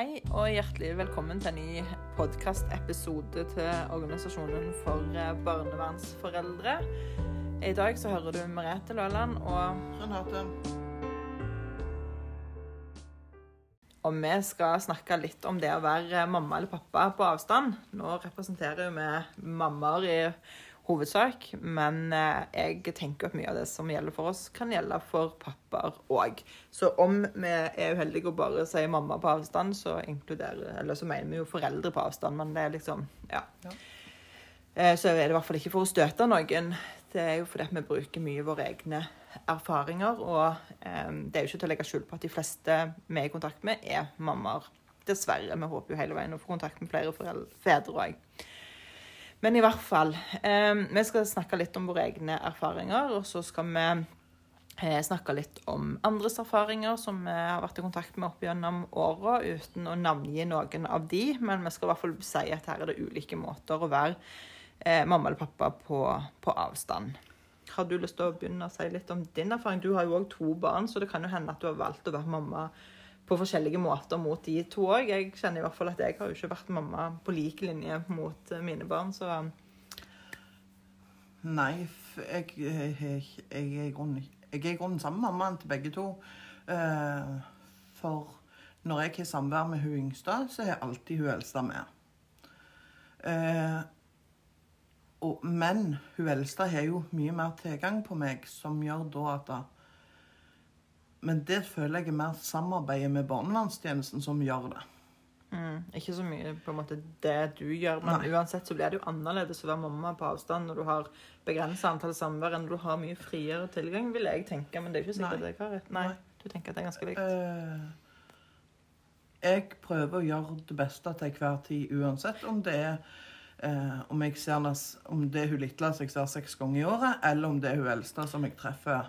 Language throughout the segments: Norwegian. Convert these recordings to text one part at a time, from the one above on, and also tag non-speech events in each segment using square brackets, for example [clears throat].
Hei og hjertelig velkommen til en ny podkastepisode til Organisasjonen for eh, barnevernsforeldre. I dag så hører du Merete Løland, og, Renate. og vi skal snakke litt om det å være mamma eller pappa på avstand. Nå representerer vi mammaer i hovedsak, men eh, jeg tenker at mye av det som gjelder for oss, kan gjelde for pappaer òg. Så om vi er uheldige og bare sier mamma på avstand, så inkluderer Eller så mener vi jo foreldre på avstand, men det er liksom Ja. Ja. Eh, Så er det i hvert fall ikke for å støte noen. Det er jo fordi vi bruker mye våre egne erfaringer. Og eh, det er jo ikke til å legge skjul på at de fleste vi er i kontakt med, er mammaer. Dessverre. Vi håper jo hele veien å få kontakt med flere fedre òg. Men i hvert fall. Eh, vi skal snakke litt om våre egne erfaringer, og så skal vi eh, snakke litt om andres erfaringer som vi har vært i kontakt med opp gjennom åra, uten å navngi noen av de. Men vi skal i hvert fall si at her er det ulike måter å være eh, mamma eller pappa på, på avstand. Har du lyst til å begynne å si litt om din erfaring? Du har jo òg to barn, så det kan jo hende at du har valgt å være mamma på forskjellige måter mot de to òg. Jeg kjenner i hvert fall at jeg har jo ikke vært mamma på lik linje mot eh, mine barn, så Nei, jeg, jeg, jeg, jeg er i grunnen sammen med mammaen til begge to. Eh, for når jeg har samvær med hun yngste, så er alltid hun eldste med. Eh, men hun eldste har jo mye mer tilgang på meg, som gjør da at Men det føler jeg er mer samarbeidet med barnevernstjenesten som gjør det. mm, ikke så mye på en måte det du gjør. Men Nei. uansett så blir det jo annerledes å være mamma på avstand når du har begrensa antall samvær enn du har mye friere tilgang, vil jeg tenke. Men det er jo ikke sikkert Nei. jeg har rett. Nei, Nei. du tenker at det er ganske likt. Eh, jeg prøver å gjøre det beste til hver tid, uansett om det er eh, om, jeg ser, om det er hun lille som jeg ser seks ganger i året, eller om det er hun eldste som jeg treffer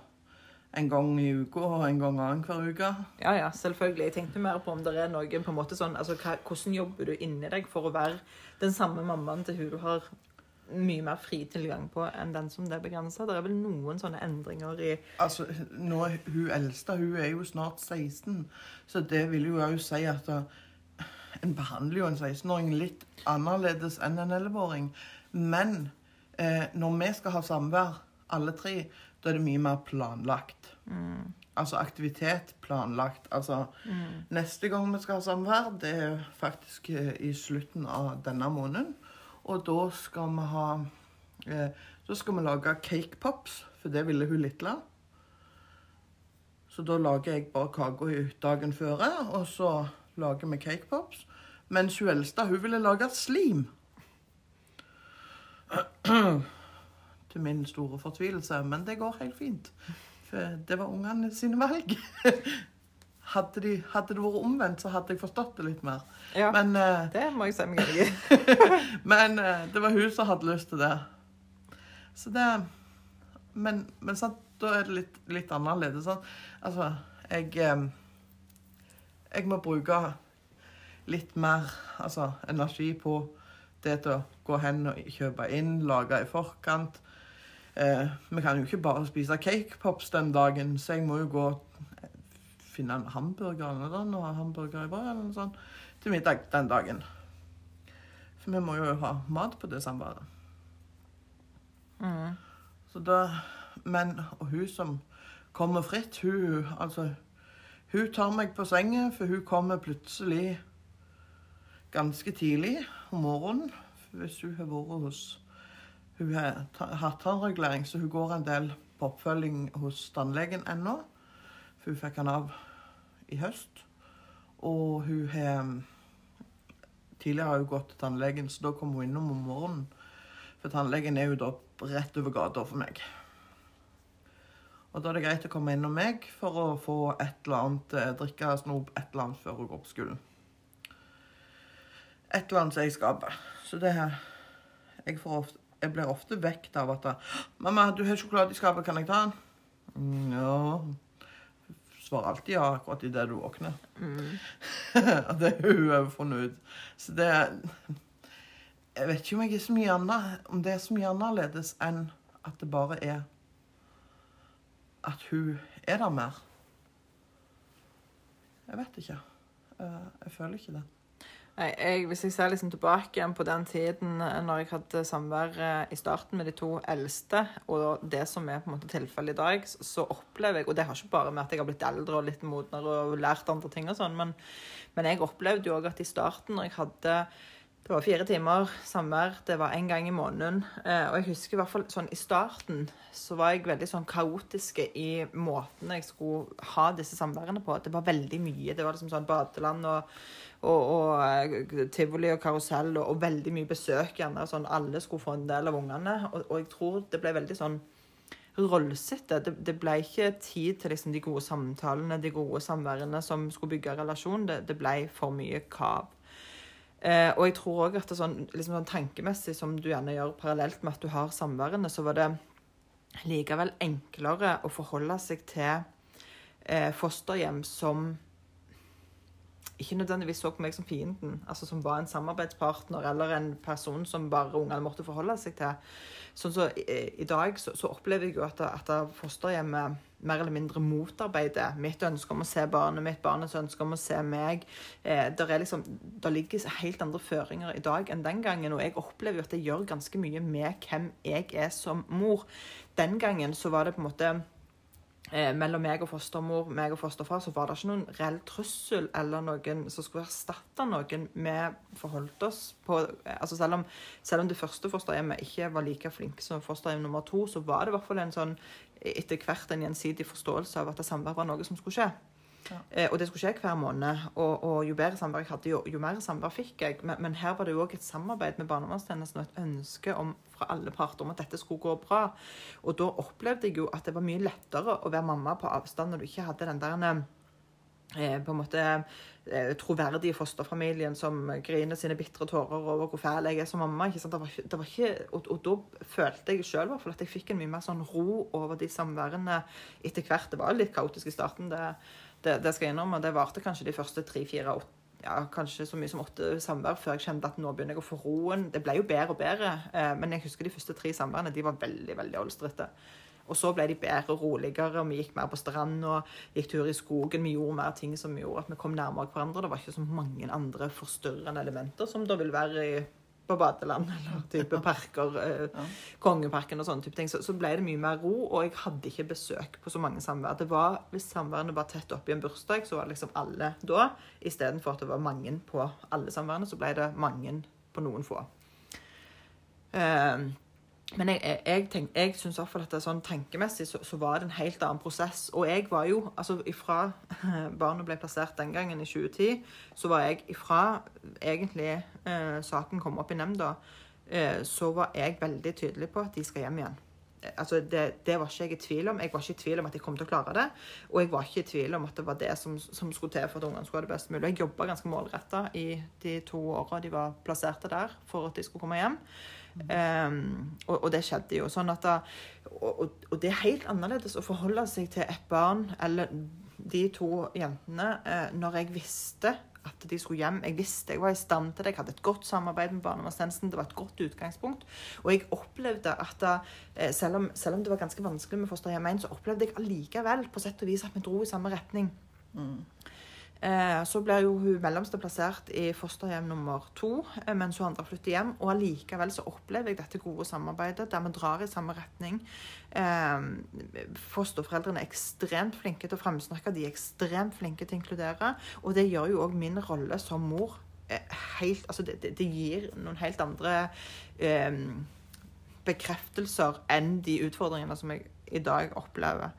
en gang i uka og en gang annenhver uke. Ja, ja, selvfølgelig. Jeg tenkte mer på om det er noen på en måte sånn, altså hva, Hvordan jobber du inni deg for å være den samme mammaen til hun du har mye mer fri tilgang på enn den som det er begrensa? Det er vel noen sånne endringer i Altså, nå er hun eldste hun er jo snart 16, så det vil jo òg si at da, en behandler jo en 16-åring litt annerledes enn en 11-åring. Men eh, når vi skal ha samvær, alle tre, da er det mye mer planlagt. Altså aktivitet planlagt. Altså neste gang vi skal ha samvær, det er faktisk eh, i slutten av denne måneden. Og da skal vi ha eh, Da skal vi lage cake pops, for det ville hun lille. Så da lager jeg bare kaka dagen før, og så lager vi cake pops. Mens hun eldste, hun ville lage slim. [clears throat] [clears throat] Til min store fortvilelse, men det går helt fint. For det var ungene sine valg. [laughs] Hadde, de, hadde det vært omvendt, så hadde jeg forstått det litt mer. Ja, Men, uh, det må jeg si meg enig i. [laughs] men uh, det var hun som hadde lyst til det. Så det Men, men sant, da er det litt, litt annerledes. Sant? Altså, jeg um, Jeg må bruke litt mer altså, energi på det til å gå hen og kjøpe inn, lage i forkant. Eh, vi kan jo ikke bare spise cakepops den dagen, så jeg må jo gå og finne en hamburger eller noe hamburger i brød eller noe sånt til middag den dagen. For vi må jo ha mat på det samværet. Mm. Så da, men og hun som kommer fritt, hun altså Hun tar meg på sengen, for hun kommer plutselig ganske tidlig om morgenen. Hvis hun har vært hos Hun har hatt så hun går en del på oppfølging hos tannlegen ennå. For hun fikk han av i høst. Og hun har Tidligere har hun gått til tannlegen, så da kommer hun innom om morgenen. For tannlegen er jo da rett over gata for meg. Og da er det greit å komme innom meg for å få et eller annet, eh, drikke snop et eller annet før hun går på skolen. Et eller annet som jeg skaper. Så det her Jeg, får ofte, jeg blir ofte vekt av at 'Mamma, du har sjokolade i skapet, kan jeg ta den?' Mm, ja Svarer alltid ja akkurat idet du våkner. Mm. [laughs] Det har hun funnet ut. Så det Jeg vet ikke om, jeg er så mye annet, om det er så mye annerledes enn at det bare er At hun er der mer. Jeg vet ikke. Eh, Jeg føler ikke det. Nei, jeg, Hvis jeg ser liksom tilbake igjen på den tiden eh, når jeg hadde samvær eh, i starten med de to eldste, og det som er på en måte tilfellet i dag, så opplever jeg Og det har ikke bare med at jeg har blitt eldre og litt modnere og lært andre ting og sånn, men, men jeg opplevde jo òg at i starten, når jeg hadde det var fire timer samvær. Det var én gang i måneden. Eh, og jeg husker i hvert fall sånn i starten så var jeg veldig sånn kaotiske i måten jeg skulle ha disse samværene på. Det var veldig mye. Det var liksom sånn badeland og, og, og eh, tivoli og karusell og, og veldig mye besøk. gjerne, sånn Alle skulle få en del av ungene. Og, og jeg tror det ble veldig sånn rollesette. Det, det ble ikke tid til liksom, de gode samtalene, de gode samværene som skulle bygge relasjon. Det, det ble for mye kav. Eh, og jeg tror òg at det sånn, liksom sånn tankemessig, som du gjerne gjør parallelt med at du har samværene, så var det likevel enklere å forholde seg til eh, fosterhjem som ikke nødvendigvis så på meg som fienden, altså som var en samarbeidspartner eller en person som bare ungene måtte forholde seg til. Sånn så i, I dag så, så opplever jeg jo at, at fosterhjemmet mer eller mindre motarbeider mitt ønske om å se barnet mitt, barnets ønske om å se meg. Eh, der, er liksom, ligger helt andre føringer i dag enn den gangen, og jeg opplever jo at det gjør ganske mye med hvem jeg er som mor. Den gangen så var det på en måte eh, mellom meg og fostermor meg og fosterfar, så var det ikke noen reell trussel eller noen som skulle erstatte noen vi forholdt oss på. Altså selv om, selv om det første fosterhjemmet ikke var like flinke som fosterhjem nummer to, så var det i hvert fall en sånn etter hvert en gjensidig forståelse av at det samvær var noe som skulle skje. Ja. Eh, og det skulle skje hver måned. Og, og jo bedre samvær jeg hadde, jo, jo mer samvær fikk jeg. Men, men her var det jo òg et samarbeid med barnevernstjenesten og et ønske om, fra alle parter om at dette skulle gå bra. Og da opplevde jeg jo at det var mye lettere å være mamma på avstand når du ikke hadde den der eh, på en måte eh, troverdige fosterfamilien som griner sine bitre tårer over hvor fæl jeg er som mamma. ikke sant? Det var det var ikke, og, og da følte jeg sjøl at jeg fikk en mye mer sånn ro over de samværene etter hvert. Det var litt kaotisk i starten, det, det, det skal jeg innrømme. Det varte kanskje de første tre-fire ja, kanskje så mye som åtte samvær før jeg kjente at nå begynner jeg å få roen. Det ble jo bedre og bedre, eh, men jeg husker de første tre samværene de var veldig veldig olstrete. Og så ble de bedre og roligere, og vi gikk mer på strand og gikk tur i skogen. Vi gjorde mer ting som gjorde at vi kom nærmere hverandre. Det var ikke så mange andre forstørrende elementer som det vil være i, på badeland eller type parker, eh, Ja. Kongeparken og sånne type ting. Så, så ble det mye mer ro, og jeg hadde ikke besøk på så mange samvær. Det var, Hvis samværene var tett oppi en bursdag, så var det liksom alle da. Istedenfor at det var mange på alle samværene, så ble det mange på noen få. Eh, men jeg, jeg, jeg, tenk- jeg syns i hvert fall at det er sånn tankemessig så, så var det en helt annen prosess. Og jeg var jo, altså ifra [laughs] barnet ble plassert den gangen i 2010, så var jeg ifra egentlig eh, saken kom opp i nemnda, eh, så var jeg veldig tydelig på at de skal hjem igjen. Eh, Altså det, det var ikke jeg i tvil om. Jeg var ikke i tvil om at de kom til å klare det. Og jeg var ikke i tvil om at det var det som, som skulle til for at ungene skulle ha det best mulig. Jeg jobba ganske målretta i de to åra de var plasserte der, for at de skulle komme hjem. Um, og, og det skjedde jo. sånn at da, og, og, det er helt annerledes å forholde seg til et barn eller de to jentene eh, når jeg visste at de skulle hjem. Jeg visste jeg var i stand til det. Jeg hadde et godt samarbeid med barnevernstjenesten. Det var et godt utgangspunkt. Og jeg opplevde at da, eh, selv, om, selv om det var ganske vanskelig med fosterhjem 1, så opplevde jeg allikevel på sett og vis at vi dro i samme retning. Mm. Eh, så ble jo hun mellomste plassert i fosterhjem nummer to, eh, mens hun andre flytter hjem. Og allikevel så opplever jeg dette gode samarbeidet, der vi drar i samme retning. Eh, fosterforeldrene er ekstremt flinke til å fremsnakke, de er ekstremt flinke til å inkludere. Og det gjør jo òg min rolle som mor helt Altså, det, det, gir noen helt andre bekreftelser enn de utfordringene som jeg i dag opplever.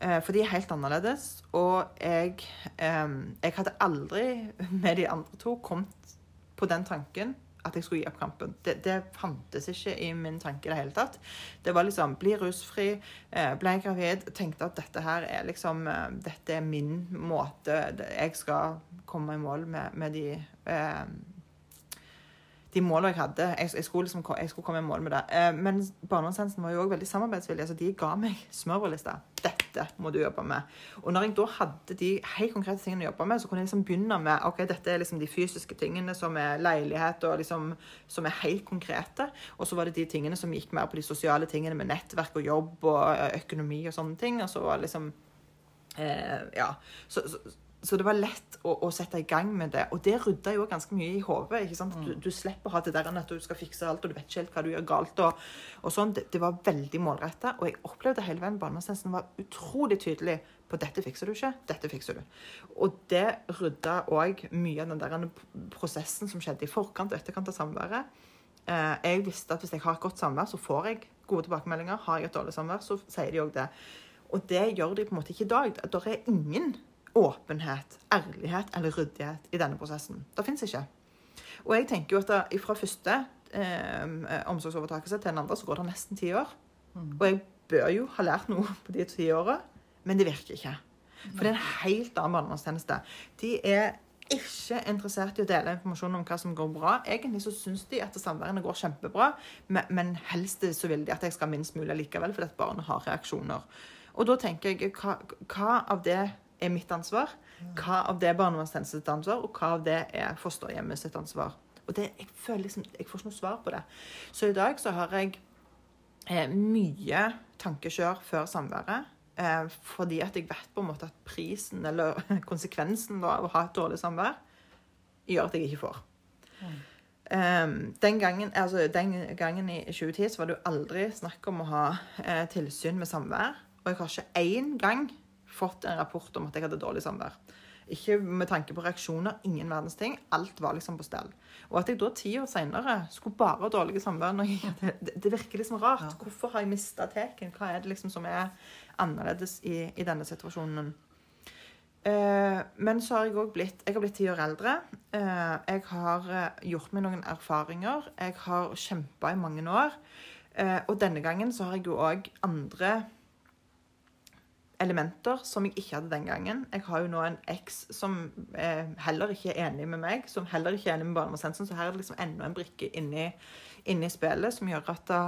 Eh, For de er helt annerledes. Og jeg, eh, jeg hadde aldri med de andre to kommet på den tanken at jeg skulle gi opp kampen. Det, det fantes ikke i min tanke i det hele tatt. Det var liksom bli rusfri, bli ble gravid, tenkte at dette her er liksom eh, Dette er min måte. Jeg skal komme i mål med, med de eh, de målene jeg hadde. Jeg, jeg, skulle liksom, jeg skulle komme i mål med det. Eh, men barnevernstjenesten var jo også veldig samarbeidsvillig. så de ga meg smørbrødlista. Dette må du jobbe med. Og når jeg da hadde de helt konkrete tingene å jobbe med, så kunne jeg liksom begynne med ok, dette er liksom de fysiske tingene som er leilighet og liksom, som er helt konkrete. Og så var det de tingene som gikk mer på de sosiale tingene med nettverk og jobb og eh, økonomi og sånne ting. Og så var det liksom eh, Ja. Så, så, så det var lett å, å, sette i gang med det. Og det rydda jo ganske mye i hodet. ikke sant? Du, du, slipper å ha det der at du skal fikse alt, og du vet ikke helt hva du gjør galt. og, og sånn. Det, det, var veldig målretta. Og jeg opplevde hele veien barndomstjenesten var utrolig tydelig på dette fikser du ikke, dette fikser du. Og det rydda òg mye av den der prosessen som skjedde i forkant og etterkant av samværet. Eh, jeg visste at hvis jeg har et godt samvær, så får jeg gode tilbakemeldinger. Har jeg et dårlig samvær, så sier de òg det. Og det gjør de på en måte ikke i dag. Det er ingen åpenhet, ærlighet eller ryddighet i denne prosessen. Det fins ikke. Og jeg tenker jo at fra første eh, omsorgsovertakelse til den andre så går det nesten ti år. Mm. Og jeg bør jo ha lært noe på de ti åra, men det virker ikke. For det er en helt annen barnevernstjeneste. De er ikke interessert i å dele informasjon om hva som går bra. Egentlig så syns de at samværene går kjempebra, men helst så vil de at jeg skal minst mulig likevel, fordi at barnet har reaksjoner. Og da tenker jeg, hva, hva av det er mitt ansvar? Hva av det er barnevernstjenestens ansvar, og hva av det er fosterhjemmet sitt ansvar? Og det, jeg føler liksom, jeg får ikke noe svar på det. Så i dag så har jeg eh, mye tankekjør før samværet. Eh, fordi at jeg vet på en måte at prisen, eller [laughs] konsekvensen av å ha et dårlig samvær, gjør at jeg ikke får. Mm. Um, den, gangen, altså, den, gangen, i 2010 så var det jo aldri snakk om å ha eh, tilsyn med samvær. Og jeg har ikke én gang fått en rapport om at jeg hadde dårlig samvær. Ikke med tanke på reaksjoner, ingen verdens ting. Alt var liksom på stell. Og at jeg da ti år seinere skulle bare ha dårlige samvær [laughs] det, det, virker liksom rart. Hvorfor har jeg mista teken? Hva er det liksom som er annerledes i, i denne situasjonen? Eh, men så har jeg òg blitt Jeg har blitt ti år eldre. Eh, jeg har eh, gjort meg noen erfaringer. Jeg har kjempa i mange år. Eh, og denne gangen så har jeg jo òg andre elementer som jeg ikke hadde den gangen. Jeg har jo nå en eks som eh, heller ikke er enig med meg, som heller ikke er enig med barnevernstjenesten, så her er det liksom enda en brikke inni, inni spillet som gjør at da,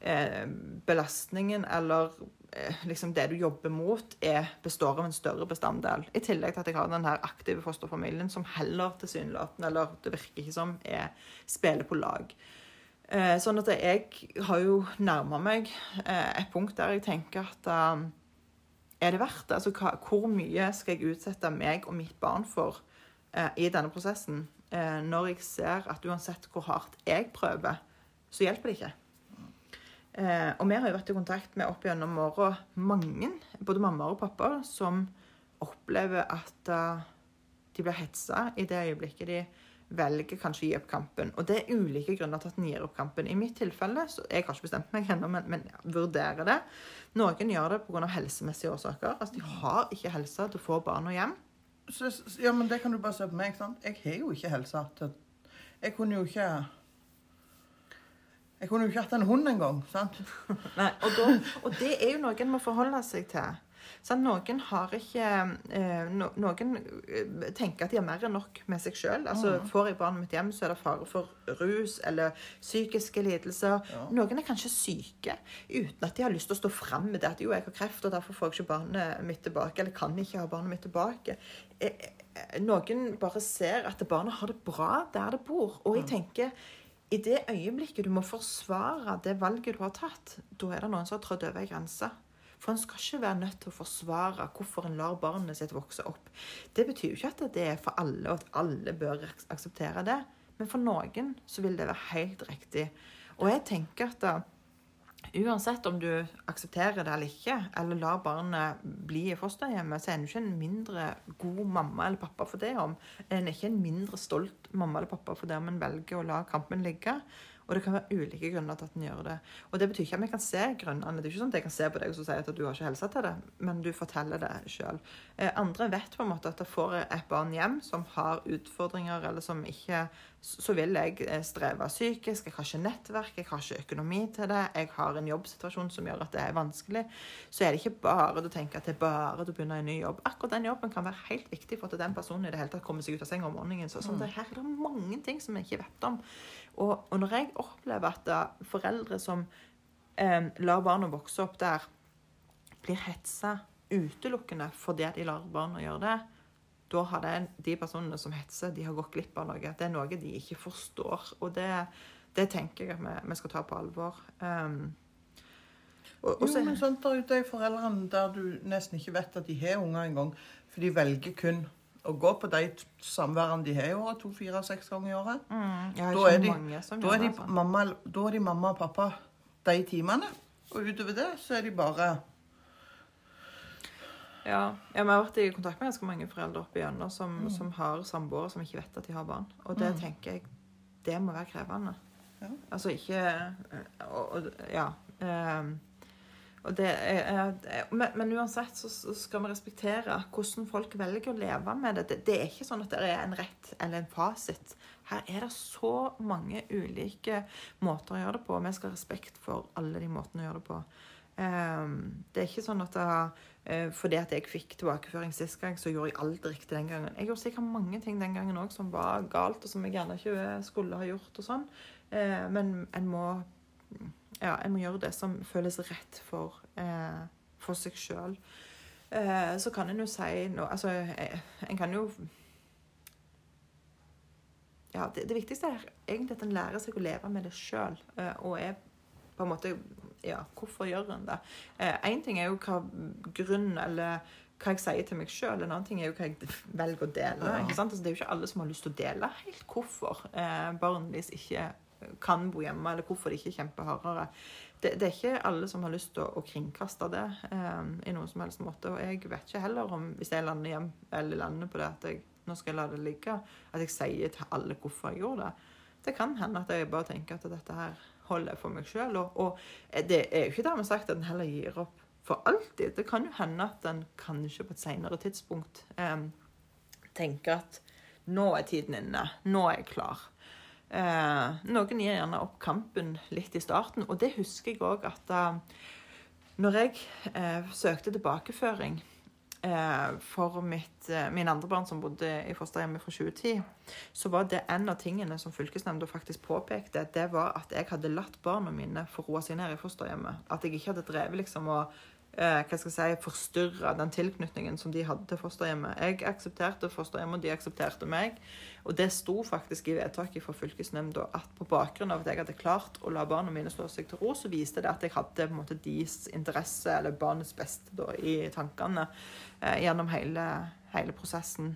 eh, belastningen eller eh, liksom det du jobber mot, er, består av en større bestanddel. I tillegg til at jeg har den her aktive fosterfamilien som heller tilsynelatende, eller det virker ikke som, er, spiller på lag. Eh, sånn at jeg har jo nærma meg eh, et punkt der jeg tenker at uh, er det verdt det? Altså, hva, hvor mye skal jeg utsette meg og mitt barn for eh, i denne prosessen? Eh, når jeg ser at uansett hvor hardt jeg prøver, så hjelper det ikke. Eh, og vi har jo vært i kontakt med opp gjennom åra mange, både mammaer og pappaer, som opplever at uh, de blir hetsa i det øyeblikket de velger kanskje å gi opp kampen. Og det er ulike grunner til at en gir opp kampen. I mitt tilfelle, så Jeg har ikke bestemt meg ennå, men, men vurderer det. Noen gjør det pga. helsemessige årsaker. Altså, De har ikke helse til å få barna hjem. Så, ja, men det kan du bare se på meg. sant? Jeg har jo ikke helse til Jeg kunne jo ikke Jeg kunne jo ikke hatt en hund engang. [laughs] og, da, og det er jo noe en må forholde seg til. Sånn, noen har ikke eh, no, Noen eh, tenker at de har mer enn nok med seg sjøl. Altså, mm. Får jeg barnet mitt hjem, så er det fare for rus eller psykiske lidelser. Ja. Noen er kanskje syke uten at de har lyst til å stå fram med det at jo, jeg har kreft, og derfor får jeg ikke barnet mitt tilbake, eller kan ikke ha barnet mitt tilbake. Eh, noen bare ser at barnet har det bra der det bor. Og jeg tenker i det øyeblikket du må forsvare det valget du har tatt, da er det noen som har trådt over ei grense. For en skal ikke være nødt til å forsvare hvorfor en lar barnet sitt vokse opp. Det betyr jo ikke at det er for alle, og at alle bør akseptere det. Men for noen så vil det være helt riktig. Og jeg tenker at da, uansett om du aksepterer det eller ikke, eller lar barnet bli i fosterhjemmet, så er en ikke en mindre god mamma eller pappa for det om. En er ikke en mindre stolt mamma eller pappa for det om en velger å la kampen ligge. Og det kan være ulike grunner til at en gjør det. Og det betyr ikke at vi kan se grunnene. Det er ikke sånn at jeg kan se på deg og si at du har ikke helsa til det, men du forteller det sjøl. Eh, andre vet på en måte at det får et barn hjem som har utfordringer, eller som ikke så vil jeg eh, streve psykisk. Jeg har ikke nettverk, jeg har ikke økonomi til det. Jeg har en jobbsituasjon som gjør at det er vanskelig. Så er det ikke bare å tenke at det er bare å begynne en ny jobb. Akkurat den jobben kan være helt viktig for at den personen i det hele tatt kommer seg ut av senga om morgenen. Så sånn, mm. det her er det mange ting som jeg ikke vet om. Og, og når jeg opplever at da, foreldre som eh, lar barna vokse opp der, blir hetsa utelukkende fordi de lar barna gjøre det, da har den, de personene som hetser, de har gått glipp av noe. Det er noe de ikke forstår. Og det, det tenker jeg at vi, vi, skal ta på alvor. Um, og, jo, men sånt der ute er foreldrene der du nesten ikke vet at de har unger engang. For de velger kun å gå på de samværene de har i året, to, fire, seks ganger i året. Mm, Da er de- Da er, de mamma, da er de mamma og pappa de timene. Og utover det så er de bare Ja, ja, vi har vært i kontakt med ganske mange foreldre oppe igjennom som, som har samboere som ikke vet at de har barn. Og det Mm. tenker jeg det må være krevende. Ja. Altså ikke eh, og, og, Ja. Um, og det er, men, men uansett så, skal vi respektere hvordan folk velger å leve med det. det. Det er ikke sånn at det er en rett eller en fasit. Her er det så mange ulike måter å gjøre det på. Vi skal ha respekt for alle de måtene å gjøre det på. Ehm, det er ikke sånn at det, eh, fordi at jeg fikk tilbakeføring sist gang, så gjorde jeg alt riktig den gangen. Jeg gjorde sikkert mange ting den gangen òg som var galt, og som jeg gjerne ikke skulle ha gjort. og sånn. Eh, men en må, ja, en må gjøre det som føles rett for, eh, for seg sjøl. Eh, så kan en jo si noe Altså, eh, en kan jo ja, det, det viktigste er egentlig at en lærer seg å leve med det sjøl. Og er på en måte Ja, hvorfor gjør en det? Én ting er jo hva grunn eller hva jeg sier til meg sjøl. En annen ting er jo hva jeg velger å dele. Ikke sant? Altså, det er jo ikke alle som har lyst til å dele helt hvorfor eh, barn deres ikke kan bo hjemme, eller hvorfor de ikke kjemper hardere. Det, det er ikke alle som har lyst til å, å kringkaste det eh, i noen som helst måte. Og jeg vet ikke heller om, hvis jeg lander hjem eller lander på det at jeg nå skal jeg la det ligge, at jeg sier til alle hvorfor jeg gjorde det. Det kan hende at jeg bare tenker at dette her holder for meg sjøl. Og, og det er jo ikke dermed sagt at en heller gir opp for alltid. Det kan jo hende at en kanskje på et senere tidspunkt eh, tenker at nå er tiden inne. Nå er jeg klar. Eh, noen gir gjerne opp kampen litt i starten, og det husker jeg òg at da, når jeg eh, søkte tilbakeføring eh, for mitt, eh, min andre barn som bodde i fosterhjemmet fra 2010, så var det en av tingene som fylkesnemnda faktisk påpekte, det var at jeg hadde latt barna mine få roe seg ned i fosterhjemmet. At jeg ikke hadde drevet liksom og eh, hva skal jeg si, forstyrre den tilknytningen som de hadde til fosterhjemmet. Jeg aksepterte fosterhjemmet, og de aksepterte meg. Og det sto faktisk i vedtaket fra fylkesnemnda at på bakgrunn av at jeg hadde klart å la barna mine slå seg til ro, så viste det at jeg hadde på en måte deres interesse, eller barnets beste, da, i tankene eh, gjennom hele, hele prosessen.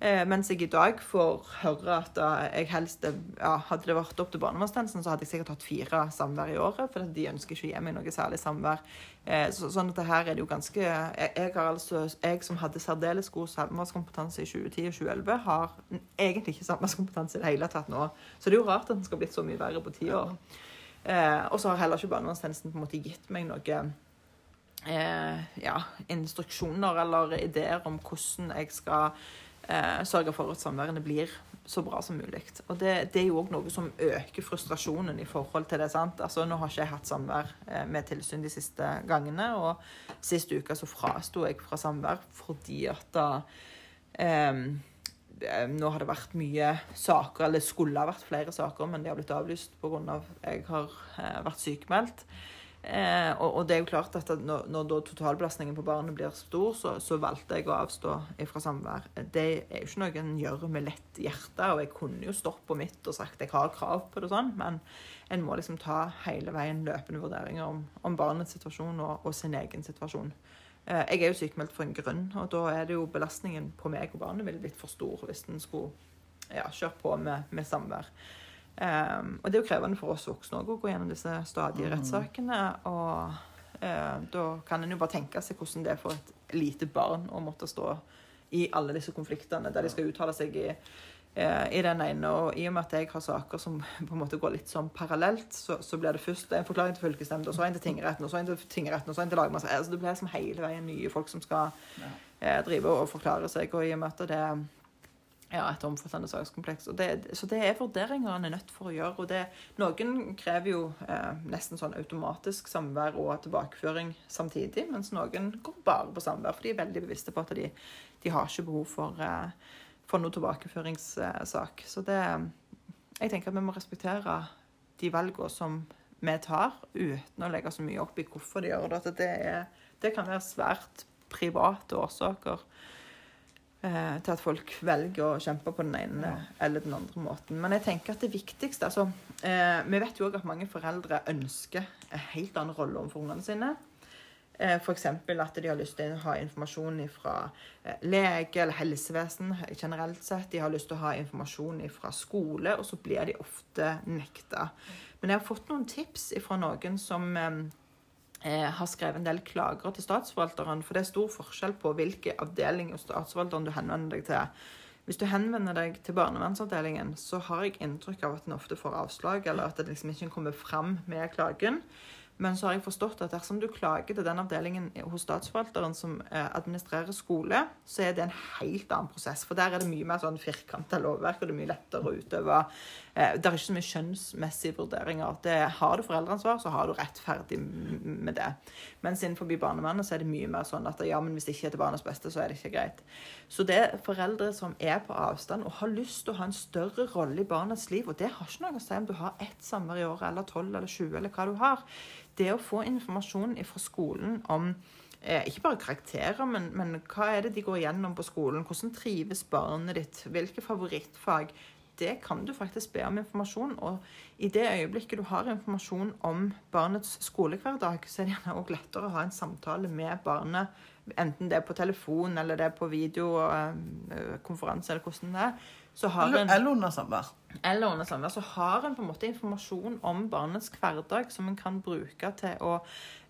Eh, mens jeg i dag får høre at jeg helst ja, Hadde det vært opp til barnevernstjenesten, så hadde jeg sikkert hatt fire samvær i året, for de ønsker ikke å gi meg noe særlig samvær. Eh, så, sånn at det her er det jo ganske jeg, jeg, har altså, jeg som hadde særdeles god samværskompetanse i 2010 og 2011, har egentlig ikke samværskompetanse i det hele tatt nå. Så det er jo rart at den skal blitt så mye verre på ti år. Eh, og så har heller ikke barnevernstjenesten på en måte gitt meg noe eh, ja, instruksjoner eller ideer om hvordan jeg skal eh, sørge for at samværene blir så bra som mulig. Og det, det er jo òg noe som øker frustrasjonen i forhold til det. sant? Altså, Nå har ikke jeg hatt samvær eh, med tilsyn de siste gangene, og sist uke så frasto jeg fra samvær fordi at da eh, nå har det vært mye saker, eller skulle ha vært flere saker, men de har blitt avlyst pga. at jeg har eh, vært sykemeldt. Eh, og, og det er jo klart at når, når totalbelastningen på barnet blir stor, så, så valgte jeg å avstå fra samvær. Det er jo ikke noe en gjør med lett hjerte, og jeg kunne jo stått på mitt og sagt jeg har krav på det, sånn, men en må liksom ta hele veien løpende vurderinger om, om barnets situasjon og, og sin egen situasjon. Eh, jeg er jo sykemeldt for en grunn, og da er det jo belastningen på meg og barnet ville blitt for stor hvis en skulle ja, kjørt på med, med samvær. Um, og det er jo krevende for oss voksne å gå gjennom disse stadige Mm. rettssakene. Og eh, da kan en jo bare tenke seg hvordan det er for et lite barn å måtte stå i alle disse konfliktene der de skal uttale seg i, eh, i den ene. Og i og med at jeg har saker som på en måte går litt sånn parallelt, så, så blir det først en forklaring til fylkesnemnda, så en til tingretten, og så en til tingretten, og så en til lagmannsretten. Altså, det blir liksom hele veien nye folk som skal eh, drive og forklare seg. Og i og med at det ja, et omfattende sakskompleks. Det, så det er vurderinger en er nødt for å gjøre. og det, Noen krever jo eh, nesten sånn automatisk samvær og tilbakeføring samtidig, mens noen går bare på samvær, for de er veldig bevisste på at de, de har ikke behov for, eh, for noe tilbakeføringssak. Så det Jeg tenker at vi må respektere de valgene som vi tar, uten å legge så mye opp i hvorfor de gjør det. At det, er, det kan være svært private årsaker eh, til at folk velger å kjempe på den ene eller den andre måten. Men jeg tenker at det viktigste altså, eh, Vi vet jo òg at mange foreldre ønsker en helt annen rolle overfor ungene sine. Eh, F.eks. at de har lyst til å ha informasjon fra lege eller helsevesen generelt sett. De har lyst til å ha informasjon fra skole, og så blir de ofte nekta. Men jeg har fått noen tips fra noen som eh, har skrevet en del klager til statsforvalteren. For det er stor forskjell på hvilke avdeling hos statsforvalteren du henvender deg til. Hvis du henvender deg til barnevernsavdelingen, så har jeg inntrykk av at en ofte får avslag, eller at det liksom ikke kommer fram med klagen. Men så har jeg forstått at dersom du klager til den avdelingen hos statsforvalteren som eh, administrerer skole, så er det en helt annen prosess. For der er det mye mer sånn firkanta lovverk, og det er mye lettere å utøve eh, Det er ikke så mye skjønnsmessige vurderinger. Det, har du foreldreansvar, så har du rettferdig med det. Mens innenfor barnevernet så er det mye mer sånn at ja, men hvis det ikke er til barnets beste, så er det ikke greit. Så det er foreldre som er på avstand og har lyst til å ha en større rolle i barnets liv, og det har ikke noe å si om du har ett samvær i året eller tolv eller 20 eller hva du har det å få informasjon fra skolen om eh, ikke bare karakterer, men, men, hva er det de går gjennom på skolen? Hvordan trives barnet ditt? Hvilke favorittfag? Det kan du faktisk be om informasjon. Og i det øyeblikket du har informasjon om barnets skolehverdag, så er det gjerne også lettere å ha en samtale med barnet, enten det er på telefon eller det er på videokonferanse, eller hvordan det er. Eller, en, eller under samvær eller under samvær, så har en på en måte informasjon om barnets hverdag som en kan bruke til å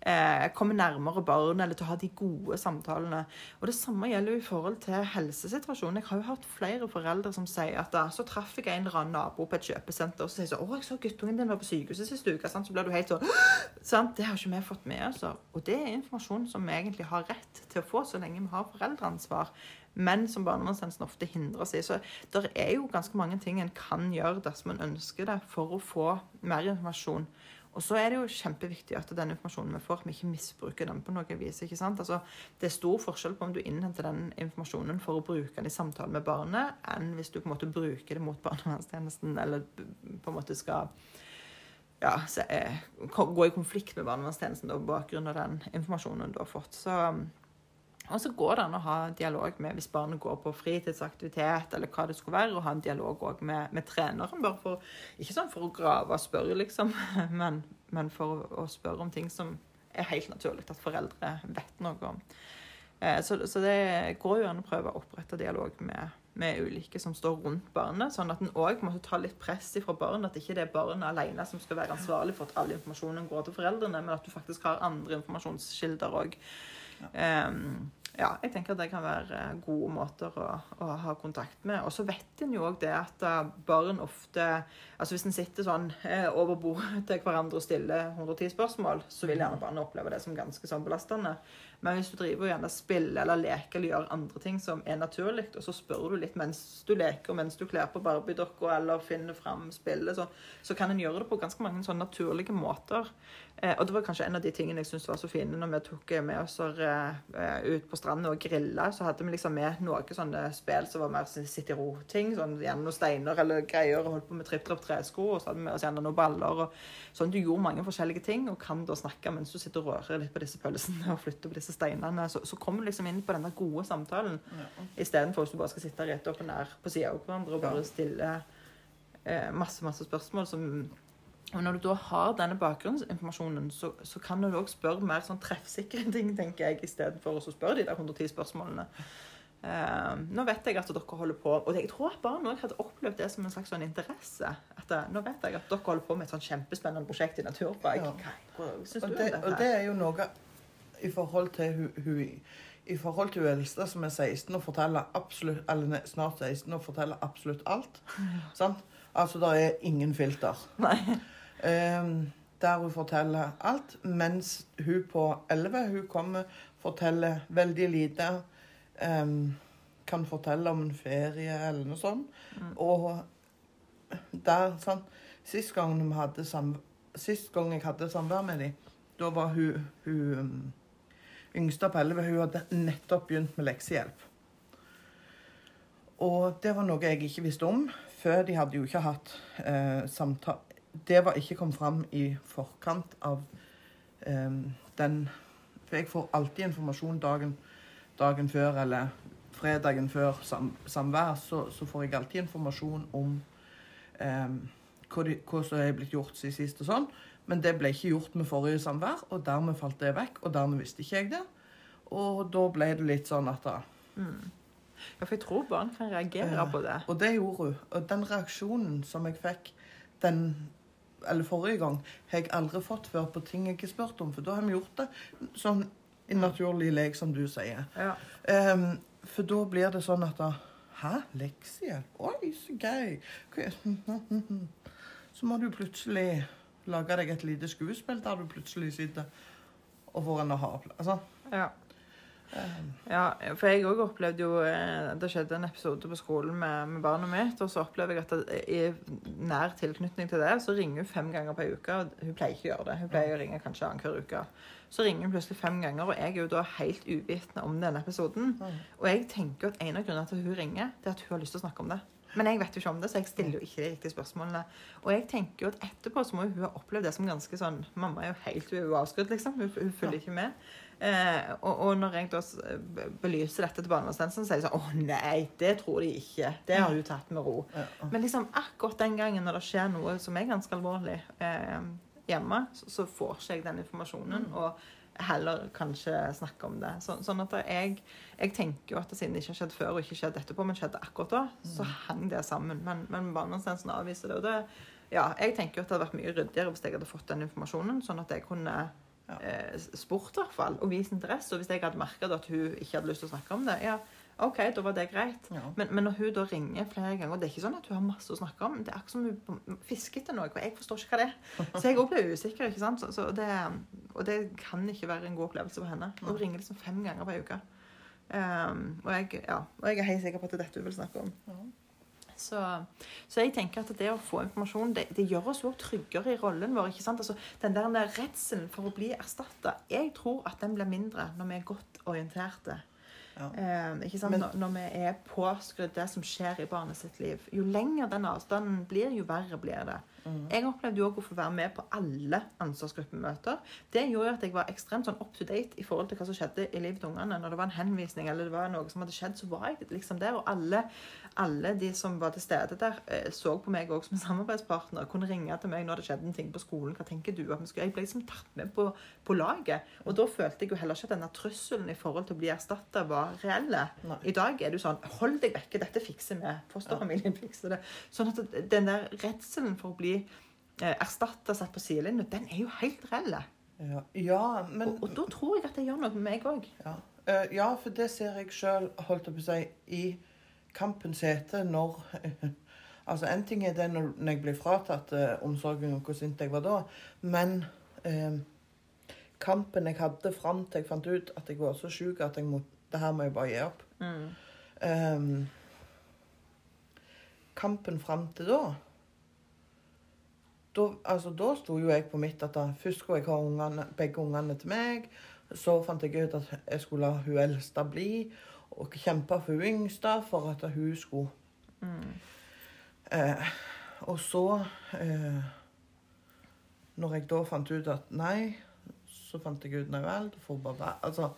eh, komme nærmere barnet eller til å ha de gode samtalene. Og Det samme gjelder jo i forhold til helsesituasjonen. Jeg har jo hørt flere foreldre som sier at da, så traff jeg en eller annen nabo på et kjøpesenter og så sier så, 'Å, jeg så guttungen din var på sykehuset sist uke.' Sant? Så blir du helt sånn [gasps] sant? Det har ikke vi fått med oss. Og det er informasjon som vi egentlig har rett til å få så lenge vi har foreldreansvar men som barnevernstjenesten ofte hindrer seg. Så det er jo ganske mange ting en kan gjøre dersom en ønsker det, for å få mer informasjon. Og så er det jo kjempeviktig at den informasjonen vi får, vi ikke misbruker den på noe vis. ikke sant? Altså, det er stor forskjell på om du innhenter den informasjonen for å bruke den i samtale med barnet, enn hvis du på en måte bruker det mot barnevernstjenesten, eller på en måte skal ja, se, eh, gå i konflikt med barnevernstjenesten på bakgrunn av den informasjonen du har fått. Så og så går det an å ha dialog med hvis barnet går på fritidsaktivitet, eller hva det skulle være, og ha en dialog òg med, med, treneren. bare for, Ikke sånn for å grave og spørre, liksom, [laughs] men, men for å, å, spørre om ting som er helt naturlig at foreldre vet noe om. Eh, så, så, det går jo an å prøve å opprette dialog med, med ulike som står rundt barnet, sånn at en òg må ta litt press fra barnet. At ikke det er barnet alene som skal være ansvarlig for at all informasjonen går til foreldrene, men at du faktisk har andre informasjonskilder òg. Ja. Um, ja, jeg tenker at det kan være eh, gode måter å, å ha kontakt med. Og så vet en jo òg det at eh, barn ofte altså Hvis en sitter sånn eh, over bordet til hverandre og stiller 110 spørsmål, så vil gjerne barn oppleve det som ganske sånn belastende. Men hvis du driver og gjerne spiller eller leker eller gjør andre ting som er naturlig, og så spør du litt mens du leker, mens du kler på Barbie-dokka eller finner fram spillet, så, så, kan en gjøre det på ganske mange sånn naturlige måter. Eh, og det var kanskje en av de tingene jeg syntes var så fine når vi tok med oss eh, ut på stranda og grilla. Så hadde vi liksom med noen sånne spill som var mer sitte i ro-ting. Sånn gjerne noen steiner eller greier, og holdt på med tripp-trapp tresko, og så hadde vi med oss gjerne noen baller. og sånn Du gjorde mange forskjellige ting og kan da snakke mens du sitter og rører litt på disse pølsene og flytter på disse disse steinene, så, så kommer du liksom inn på denne gode samtalen. Ja. Istedenfor at du bare skal sitte rett opp og nær på sida av hverandre og bare stille eh, masse, masse spørsmål som og Når du da har denne bakgrunnsinformasjonen, så, så kan du òg spørre mer sånn treffsikre [laughs] ting, tenker jeg, istedenfor å spørre de der 110 spørsmålene. Uh, nå vet jeg at dere holder på Og jeg tror at barn òg hadde opplevd det som en slags sånn interesse. At, uh, nå vet jeg at dere holder på med et sånn kjempespennende prosjekt i naturfag. Ja. Hva, hva om dette? Og det er jo noe i forhold til hun, hun i forhold til hun eldste, som er 16 og forteller absolutt, eller snart 16 og forteller absolutt alt. Ja. Altså, det er ingen filter. Um, der hun forteller alt. Mens hun på 11 hun kommer, forteller veldig lite. Um, kan fortelle om en ferie eller noe sånt. Mm. Og der, sånn Sist gang, hadde sist gang jeg hadde samvær med dem, da var hun, hun yngste på 11 hun hadde nettopp begynt med leksehjelp. Og det var noe jeg ikke visste om, før de hadde jo ikke hatt eh, samtale Det var ikke kommet fram i forkant av eh, den For jeg får alltid informasjon dagen, dagen før eller fredagen før sam, samvær, så, så, får jeg alltid informasjon om eh, hva, de, hva, som er blitt gjort siden sist og sånn. Men det ble ikke gjort med forrige samvær, og dermed falt det vekk. Og dermed visste ikke jeg det. Og da ble det litt sånn at da Ja, for jeg tror barn kan reagere Ja. på det. Og det gjorde hun. Og den reaksjonen som jeg fikk den eller forrige gang, har jeg aldri fått før på ting jeg ikke har spurt om. For da har vi gjort det sånn i naturlig lek, som du sier. Ja. Um, for da blir det sånn at da Hæ? Leksehjelp? Oi, så gøy. [laughs] Så må du plutselig lage deg et lite skuespill der du plutselig sitter og får en aha-opplevelse. Altså, Ja. ehm, ja, for jeg òg opplevde jo eh, Det skjedde en episode på skolen med, med barnet mitt, og så opplever jeg at det, i nær tilknytning til det, så ringer hun fem ganger på uke. og Hun pleier ikke å gjøre det. Hun pleier å ringe kanskje annenhver uke. Så ringer hun plutselig fem ganger, og jeg er jo da helt uvitende om denne episoden. Mm. Og jeg tenker at en av grunnene til at hun ringer, det er at hun har lyst til å snakke om det. Men jeg vet jo ikke om det, så jeg stiller jo ikke de riktige spørsmålene. Og jeg tenker jo at etterpå så må hun ha opplevd det som ganske sånn Mamma er jo helt hun er jo avskrudd, liksom. Hun, hun følger ikke med. Eh, og, og når jeg da belyser dette til barnevernstjenesten, så er de sånn Å nei, det tror de ikke. Det har du tatt med ro. ja. Men liksom akkurat den gangen når det skjer noe som er ganske alvorlig eh, hjemme, så, så får ikke jeg den informasjonen. Og heller kanskje snakke om det. Så, sånn at jeg, jeg tenker jo at det siden det ikke har skjedd før og ikke skjedd etterpå, men skjedde akkurat da, så hang det sammen. Men, men barnevernstjenesten avviser det. Og det, ja, jeg tenker jo at det hadde vært mye ryddigere hvis jeg hadde fått den informasjonen, sånn at jeg kunne Ja. eh, spurt i hvert fall, og vist interesse. Og hvis jeg hadde merket at hun ikke hadde lyst til å snakke om det, ja, OK, da var det greit. Ja. Men, men når hun da ringer flere ganger, og det er ikke sånn at hun har masse å snakke om, det er akkurat som hun fisker etter noe, og jeg forstår ikke hva det er. [laughs] Så jeg òg blir usikker, ikke sant. Så, så det, og det kan ikke være en god opplevelse for henne. Hun ringer liksom fem ganger på uke Um, og, jeg, ja, og jeg er helt sikker på at det er dette hun vil snakke om. Ja. Så, så jeg tenker at det å få informasjon, det, det gjør oss jo tryggere i rollen vår. ikke sant? Altså, den der redselen for å bli erstatta, jeg tror at den blir mindre når vi er godt orienterte. Ja. Eh, ikke sant? Men- når, når vi er påskrudd det som skjer i barnet sitt liv. Jo lenger den avstanden blir, jo verre blir det. Mm. Jeg opplevde jo også å få være med på alle ansvarsgruppemøter. Det gjorde jo at jeg var ekstremt sånn up to date i forhold til hva som skjedde i livet til ungene. Når det var en henvisning eller det var noe som hadde skjedd, så var jeg liksom der. Og alle, alle de som var til stede der, eh, så på meg også som en samarbeidspartner. Kunne ringe til meg når det skjedde en ting på skolen. Hva tenker du at Jeg ble liksom tatt med på, på laget. Og da følte jeg jo heller ikke at denne trusselen i forhold til å bli erstatta var reelle. Nei. I dag er du sånn Hold deg vekke, dette fikser vi. Fosterfamilien fikser det. Sånn at den der redselen for å bli eh, erstatta satt på sidelinja, den er jo helt reell. Ja, ja men Og, og da tror jeg at det gjør noe med meg òg. ja. Uh, ja, for det ser jeg sjøl, holdt jeg på å si, i kampens hete når [laughs] Altså, en ting er det når når jeg blir fratatt uh, omsorgen, og hvor sint jeg var da, men uh, kampen jeg hadde fram til jeg fant ut at jeg var så sjuk at jeg må, det her må jeg bare gi opp. Mm. um, kampen fram til da da, altså, da sto jo jeg på mitt at da, først skulle jeg ha ungene, begge ungene til meg. Så fant jeg ut at jeg skulle la hun eldste bli, og kjempe for hun yngste for at hun skulle Mm. eh, Og så eh, Når jeg da fant ut at nei, så fant jeg ut nei vel, det får bare være Altså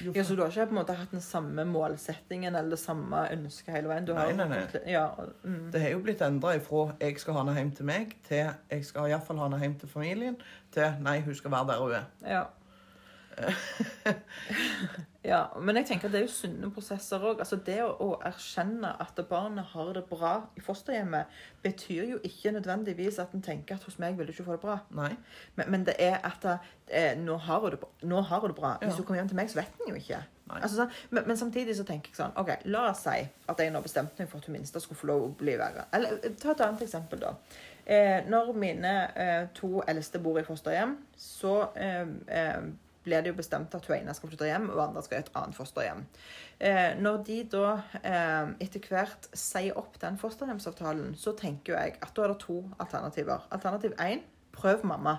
Ja, så du har ikke på en måte hatt den samme målsettingen eller det samme ønsket hele veien? Du har Nei, nei, nei. Ja, mm. Det har jo blitt endra ifra 'jeg skal ha henne hjem til meg', til 'jeg skal iallfall ha henne hjem til familien', til 'nei, hun skal være der hun er'. Ja. [laughs] ja, men jeg tenker at det er jo sunne prosesser òg. Altså det å, å erkjenne at barnet har det bra i fosterhjemmet, betyr jo ikke nødvendigvis at en tenker at hos meg vil du ikke få det bra. Nei. Men, men det er at eh, nå, har det, nå har hun det bra. Hvis Ja. hun kommer hjem til meg, så vet en jo ikke. Altså, sånn, men, men samtidig så tenker jeg sånn OK, la oss si at jeg nå bestemte meg for at hun minste skulle få lov å bli verre. Eller eh, ta et annet eksempel, da. Eh, når mine eh, to eldste bor i fosterhjem, så eh, eh, blir det jo bestemt at hun ene skal flytte hjem, og andre skal i et annet fosterhjem. Eh, når de da eh, etter hvert sier opp den fosterhjemsavtalen, så tenker jeg at da er det to alternativer. Alternativ én prøv mamma.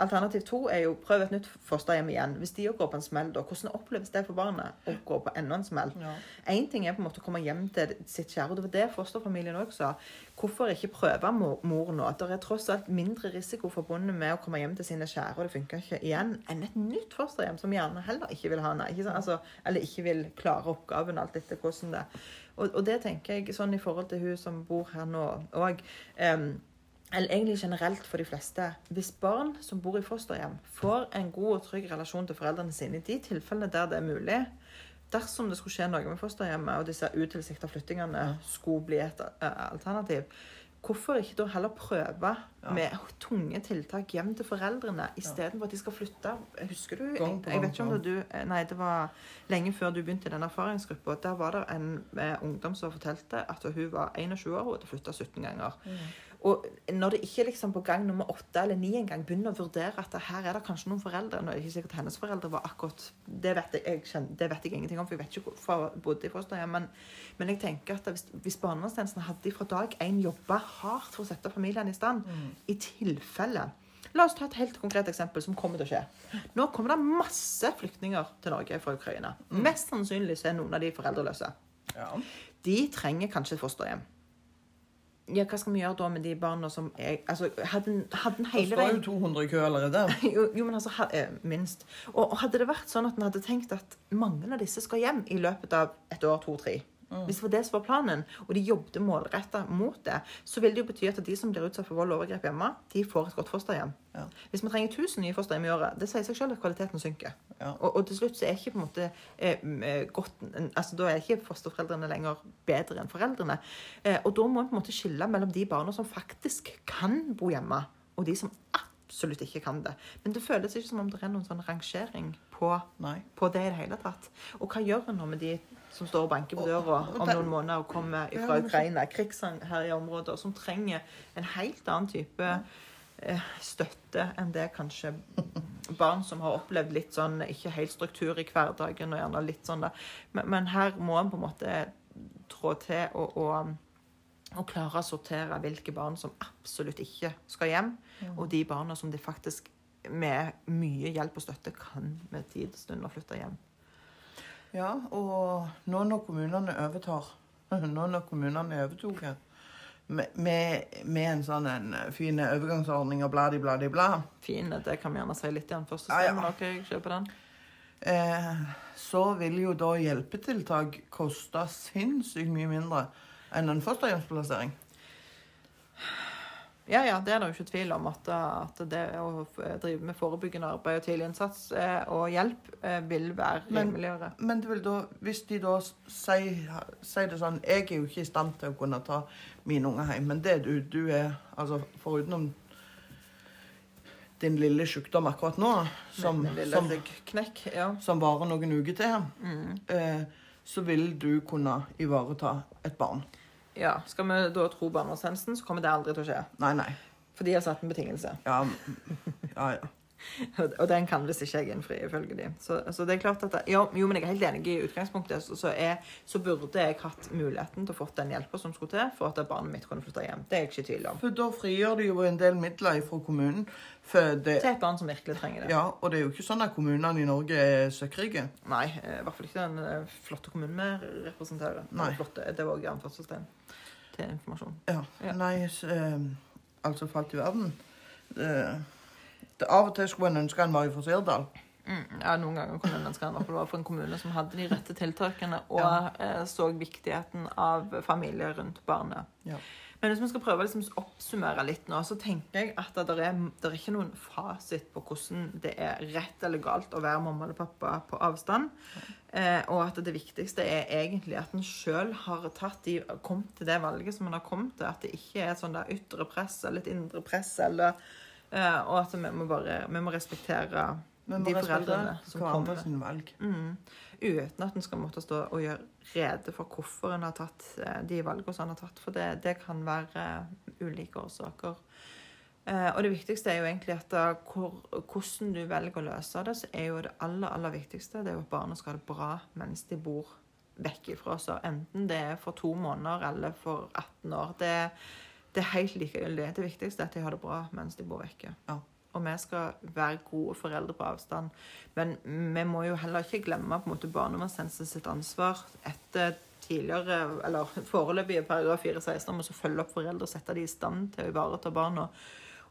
Alternativ to er jo prøv et nytt fosterhjem igjen. Hvis de òg går på en smell, da, hvordan oppleves det for barnet å gå på enda en smell? Ja. Ting er på en måte å komme hjem til sitt kjære, og det var det fosterfamilien òg sa. Hvorfor ikke prøve mor, nå? Det er tross alt mindre risiko forbundet med å komme hjem til sine kjære, og det funker ikke igjen, enn et nytt fosterhjem som gjerne heller ikke vil ha henne. Ikke? Altså, eller ikke vil klare oppgaven, alt etter hvordan det Og, og det tenker jeg sånn i forhold til hun som bor her nå òg. Eller egentlig generelt for de fleste, hvis barn som bor i fosterhjem, får en god og trygg relasjon til foreldrene sine i de tilfellene der det er mulig, dersom det skulle skje noe med fosterhjemmet, og disse utilsikta flyttingene skulle bli et eh, alternativ, hvorfor ikke da heller prøve Ja. med tunge tiltak hjem til foreldrene istedenfor at de skal flytte? Husker du? Gang gang, jeg vet ikke om det du eh, Nei, det var lenge før du begynte i den erfaringsgruppa. Der var det en eh, ungdom som fortalte at hun var 21 år og hadde flytta 17 ganger. Og når det ikke liksom på gang nummer åtte eller ni engang begynner å vurdere at her er det kanskje noen foreldre Nå er det ikke sikkert hennes foreldre var akkurat Det vet jeg, jeg, kjenner, det vet jeg ingenting om, for jeg vet ikke hvorfor jeg bodde i fosterhjem. Men, men jeg tenker at hvis, hvis barnevernstjenesten hadde fra dag én jobba hardt for å sette familien i stand, i tilfelle La oss ta et helt konkret eksempel som kommer til å skje. Nå kommer det masse flyktninger til Norge fra Ukraina. Mest sannsynlig så er noen av de foreldreløse. Ja. De trenger kanskje et fosterhjem. Ja, hva skal vi gjøre da med de barna som er Altså, hadde den- hele veien Det står jo 200 i kø allerede. [laughs] jo, jo, men altså, ha- eh, minst. Og, og hadde det vært sånn at en hadde tenkt at mange av disse skal hjem i løpet av et år, to, tre Hvis det var det som var planen, og de jobbet målretta mot det, så vil det jo bety at de som blir utsatt for vold og overgrep hjemme, de får et godt fosterhjem. Ja. Hvis vi trenger 1000 nye fosterhjem i året, det sier seg selv at kvaliteten synker. Ja. Og, og til slutt så er ikke på en måte eh, eh, godt altså Da er ikke fosterforeldrene lenger bedre enn foreldrene. Eh, og da må en på en måte skille mellom de barna som faktisk kan bo hjemme, og de som absolutt ikke kan det. Men det føles ikke som om det er noen sånn rangering på, på det i det hele tatt. Og hva gjør en nå med de som står og banker på døra om noen måneder og kommer fra Ukraina, krigsherja områder, som trenger en helt annen type eh, støtte enn det kanskje barn som har opplevd litt sånn ikke helt struktur i hverdagen og gjerne litt sånn da. Men, men her må en på en måte trå til og, og, og klare å sortere hvilke barn som absolutt ikke skal hjem, og de barna som de faktisk med mye hjelp og støtte kan med tid og stund å flytte hjem. Ja, og nå når kommunene overtar [laughs] Nå når kommunene overtok med, med, med en sånn en fin overgangsordning og bladi, bladi, bla, Fin, det kan vi gjerne si litt igjen først. Ja, ja. Men ok, kjøper den. eh, så vil jo da hjelpetiltak koste sinnssykt mye mindre enn en fosterhjemsplassering. Ja, ja, det er det jo ikke tvil om. At, at det å drive med forebyggende arbeid og tidlig innsats eh, og hjelp eh, vil være Men- rimeligere. Men det vil da, hvis de da sier, sier det sånn Jeg er jo ikke i stand til å kunne ta mine unger hjem, men det du, du er altså Forutenom din lille sykdom akkurat nå, som, som, knekk, Ja. som varer noen uker til, Mm. eh, så vil du kunne ivareta et barn. Ja. Skal vi da tro barnevernstjenesten, så kommer det aldri til å skje. Nei, nei. For de har satt en betingelse. Ja, ja. ja. [laughs] Og den kan visst ikke jeg innfri, ifølge de. Så, så det er klart at jo, jo, men jeg er helt enig i utgangspunktet. Så, så, jeg, så burde jeg hatt muligheten til å få den hjelpa som skulle til for at barnet mitt kunne flytte hjem. Det er jeg ikke i tvil om. For da frigjør det jo en del midler fra kommunen. For det, Til et barn som virkelig trenger det. ja, og det er jo ikke sånn at kommunene i Norge er søkkrike. Nei, eh, i hvert fall ikke den eh, flotte kommunen vi representerer. Nei. Flotte, det var også anførselstegn til informasjon. Ja. Ja. Nei, eh, altså falt i verden. Det, det, av og til skulle en ønske en var i Sirdal. Mm, ja, Noen ganger kunne en ønske en var på, for en kommune som hadde de rette tiltakene og Ja. eh, så viktigheten av familie rundt barnet. Ja. Men hvis vi skal prøve å liksom oppsummere litt nå, så tenker jeg at det er, det er ikke noen fasit på hvordan det er rett eller galt å være mamma eller pappa på avstand. Eh, og at det viktigste er egentlig at en sjøl har tatt de, kommet til det valget som en har kommet til. At det ikke er sånn der ytre press eller et indre press. Eller, eh, og at vi må bare vi må respektere Må de foreldrene som kommer. kommer. sin valg. Mm. Uten at en skal måtte stå og gjøre rede for hvorfor en har tatt eh, de valgene som en har tatt. For det, det kan være eh, ulike årsaker. Eh, og det viktigste er jo egentlig at da, hvor, hvordan du velger å løse det, så er jo det aller, aller viktigste det er jo at barna skal ha det bra mens de bor vekk ifra oss. Enten det er for to måneder eller for 18 år. Det, det er helt likegyldig. Det viktigste er at de har det bra mens de bor vekke. Ja. Og vi skal være gode foreldre på avstand. Men vi må jo heller ikke glemme på en måte barnevernstjenesten sitt ansvar etter tidligere, eller foreløpige paragraf 416 om å følge opp foreldre og sette dem i stand til å ivareta barna.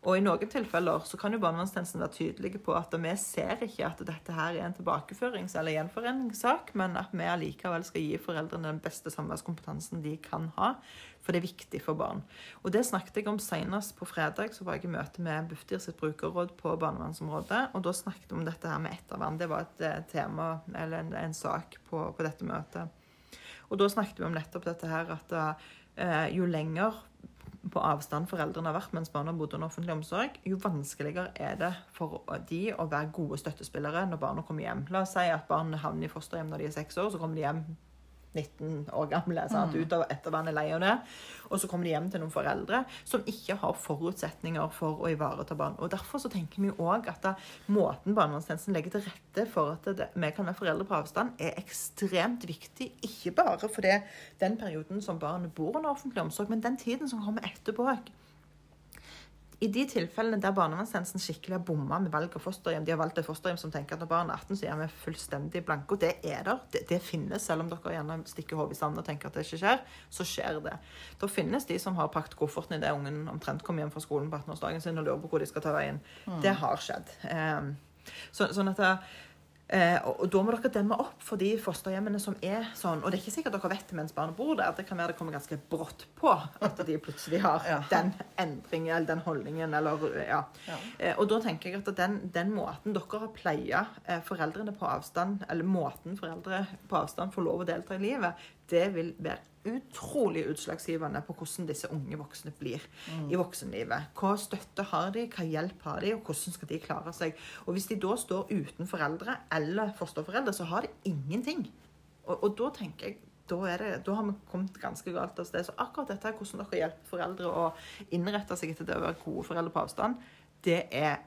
Og i noen tilfeller så kan jo barnevernstjenesten være tydelige på at vi ser ikke at dette her er en tilbakeførings- eller gjenforeningssak, men at vi allikevel skal gi foreldrene den beste samværskompetansen de kan ha. For det er viktig for barn. Og det snakket jeg om senest på fredag. Så var jeg i møte med Bufdir sitt brukerråd på barnevernsområdet. Og da snakket vi om dette her med ettervern. Det var et eh, tema, eller en, en sak, på, på, dette møtet. Og da snakket vi om nettopp dette her at eh, jo lenger på avstand foreldrene har vært mens barna bodde under offentlig omsorg, jo vanskeligere er det for de å være gode støttespillere når barna kommer hjem. La oss si at barn havner i fosterhjem når de er seks år, så kommer de hjem 19 år gamle. Sant? Mm. Ut av ettervern er lei av det. Og så kommer de hjem til noen foreldre som ikke har forutsetninger for å ivareta barn. Og Derfor så tenker vi òg at da, måten barnevernstjenesten legger til rette for at det, vi kan være foreldre på avstand, er ekstremt viktig. Ikke bare fordi den perioden som barnet bor under offentlig omsorg, men den tiden som kommer etterpå. I de tilfellene der barnevernstjenesten skikkelig har bomma med valg av fosterhjem, de har valgt et fosterhjem som tenker at når barn er 18, så er vi fullstendig blanke. Og det er der. Det, det, finnes, selv om dere gjerne stikker hodet i sanden og tenker at det ikke skjer. Så skjer det. Da finnes de som har pakket kofferten idet ungen omtrent kommer hjem fra skolen på 18-årsdagen sin og lurer på hvor de skal ta veien. Mm. Det har skjedd. Um, så, sånn at det, Eh, og, og, Da må dere demme opp for de fosterhjemmene som er sånn. Og det er ikke sikkert dere vet det mens barnet bor der. Det kan være det kommer ganske brått på at de plutselig har [laughs] ja. den endringen eller den holdningen. Eller, ja. Ja. Eh, og da tenker jeg at den, den måten dere har pleia eh, foreldrene på avstand, eller måten foreldre på avstand får lov å delta i livet, det vil være utrolig utslagsgivende på hvordan disse unge voksne blir mm. i voksenlivet. Hva støtte har de, hva hjelp har de, og hvordan skal de klare seg. Og Hvis de da står uten foreldre eller fosterforeldre, så har de ingenting. Og, og da tenker jeg da, det, da, har vi kommet ganske galt av sted. Så akkurat dette hvordan dere hjelper foreldre å innrette seg etter det å være gode foreldre på avstand, det er,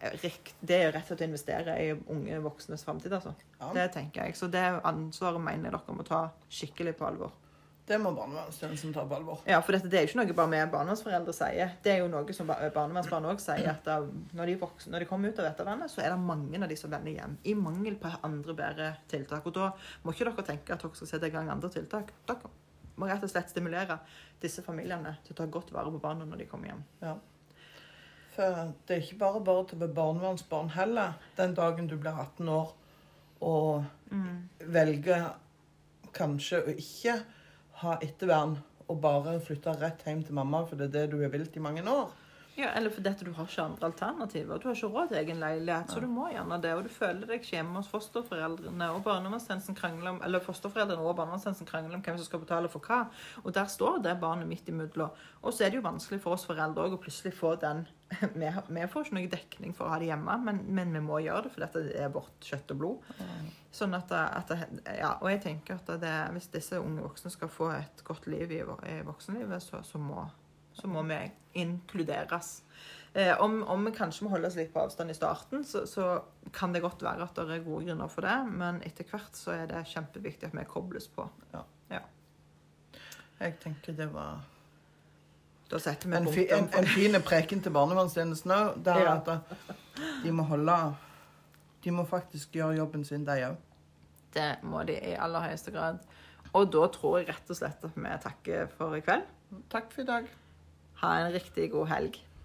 det er rett og slett å investere i unge voksnes framtid. Altså. Ja. Det tenker jeg. Så det ansvaret mener jeg dere må ta skikkelig på alvor. Det må barnevernstjenesten ta på alvor. Ja, for dette, det er jo ikke noe bare vi barnevernsforeldre sier. Det er jo noe som barnevernsbarn òg sier. at da, når, de vokser, når de kommer ut av etterlandet, så er det mange av de som vender hjem. I mangel på andre bedre tiltak. Og da må ikke dere tenke at dere skal sette i gang andre tiltak. Dere må rett og slett stimulere disse familiene til å ta godt vare på barna når de kommer hjem. Ja. For det er ikke bare bare til å være barnevernsbarn heller den dagen du blir 18 år og mm. velger kanskje å ikke ha ettervern og bare flytte rett hjem til mamma, for det er det du har villet i mange år. Ja, Eller fordi du har ikke andre alternativer. Du har ikke råd til egen leilighet, så du må gjerne det. Og du føler deg ikke hjemme hos fosterforeldrene, og barnevernstjenesten krangler om eller fosterforeldrene og barnevernstjenesten krangler om hvem som skal betale for hva. Og der står det barnet midt imellom. Og så er det jo vanskelig for oss foreldre å plutselig få den [laughs] vi, vi, får ikke noe dekning for å ha det hjemme, men, men, vi må gjøre det, for dette er vårt kjøtt og blod. Sånn at, at ja, Og jeg tenker at det, hvis disse unge voksne skal få et godt liv i, i voksenlivet, så, så, må, så, må, vi inkluderes. Eh, om, om, vi kanskje må holde oss litt på avstand i starten, så, så, kan det godt være at det er gode grunner for det, men etter hvert så er det kjempeviktig at vi kobles på. Ja. ja. Jeg tenker det var da setter vi en, fi, en, en fin preken til barnevernstjenesten òg. Ja. At de må holde De må faktisk gjøre jobben sin, de òg. Det må de i aller høyeste grad. Og da tror jeg rett og slett at vi takker for i kveld. Takk for i dag. Ha en riktig god helg.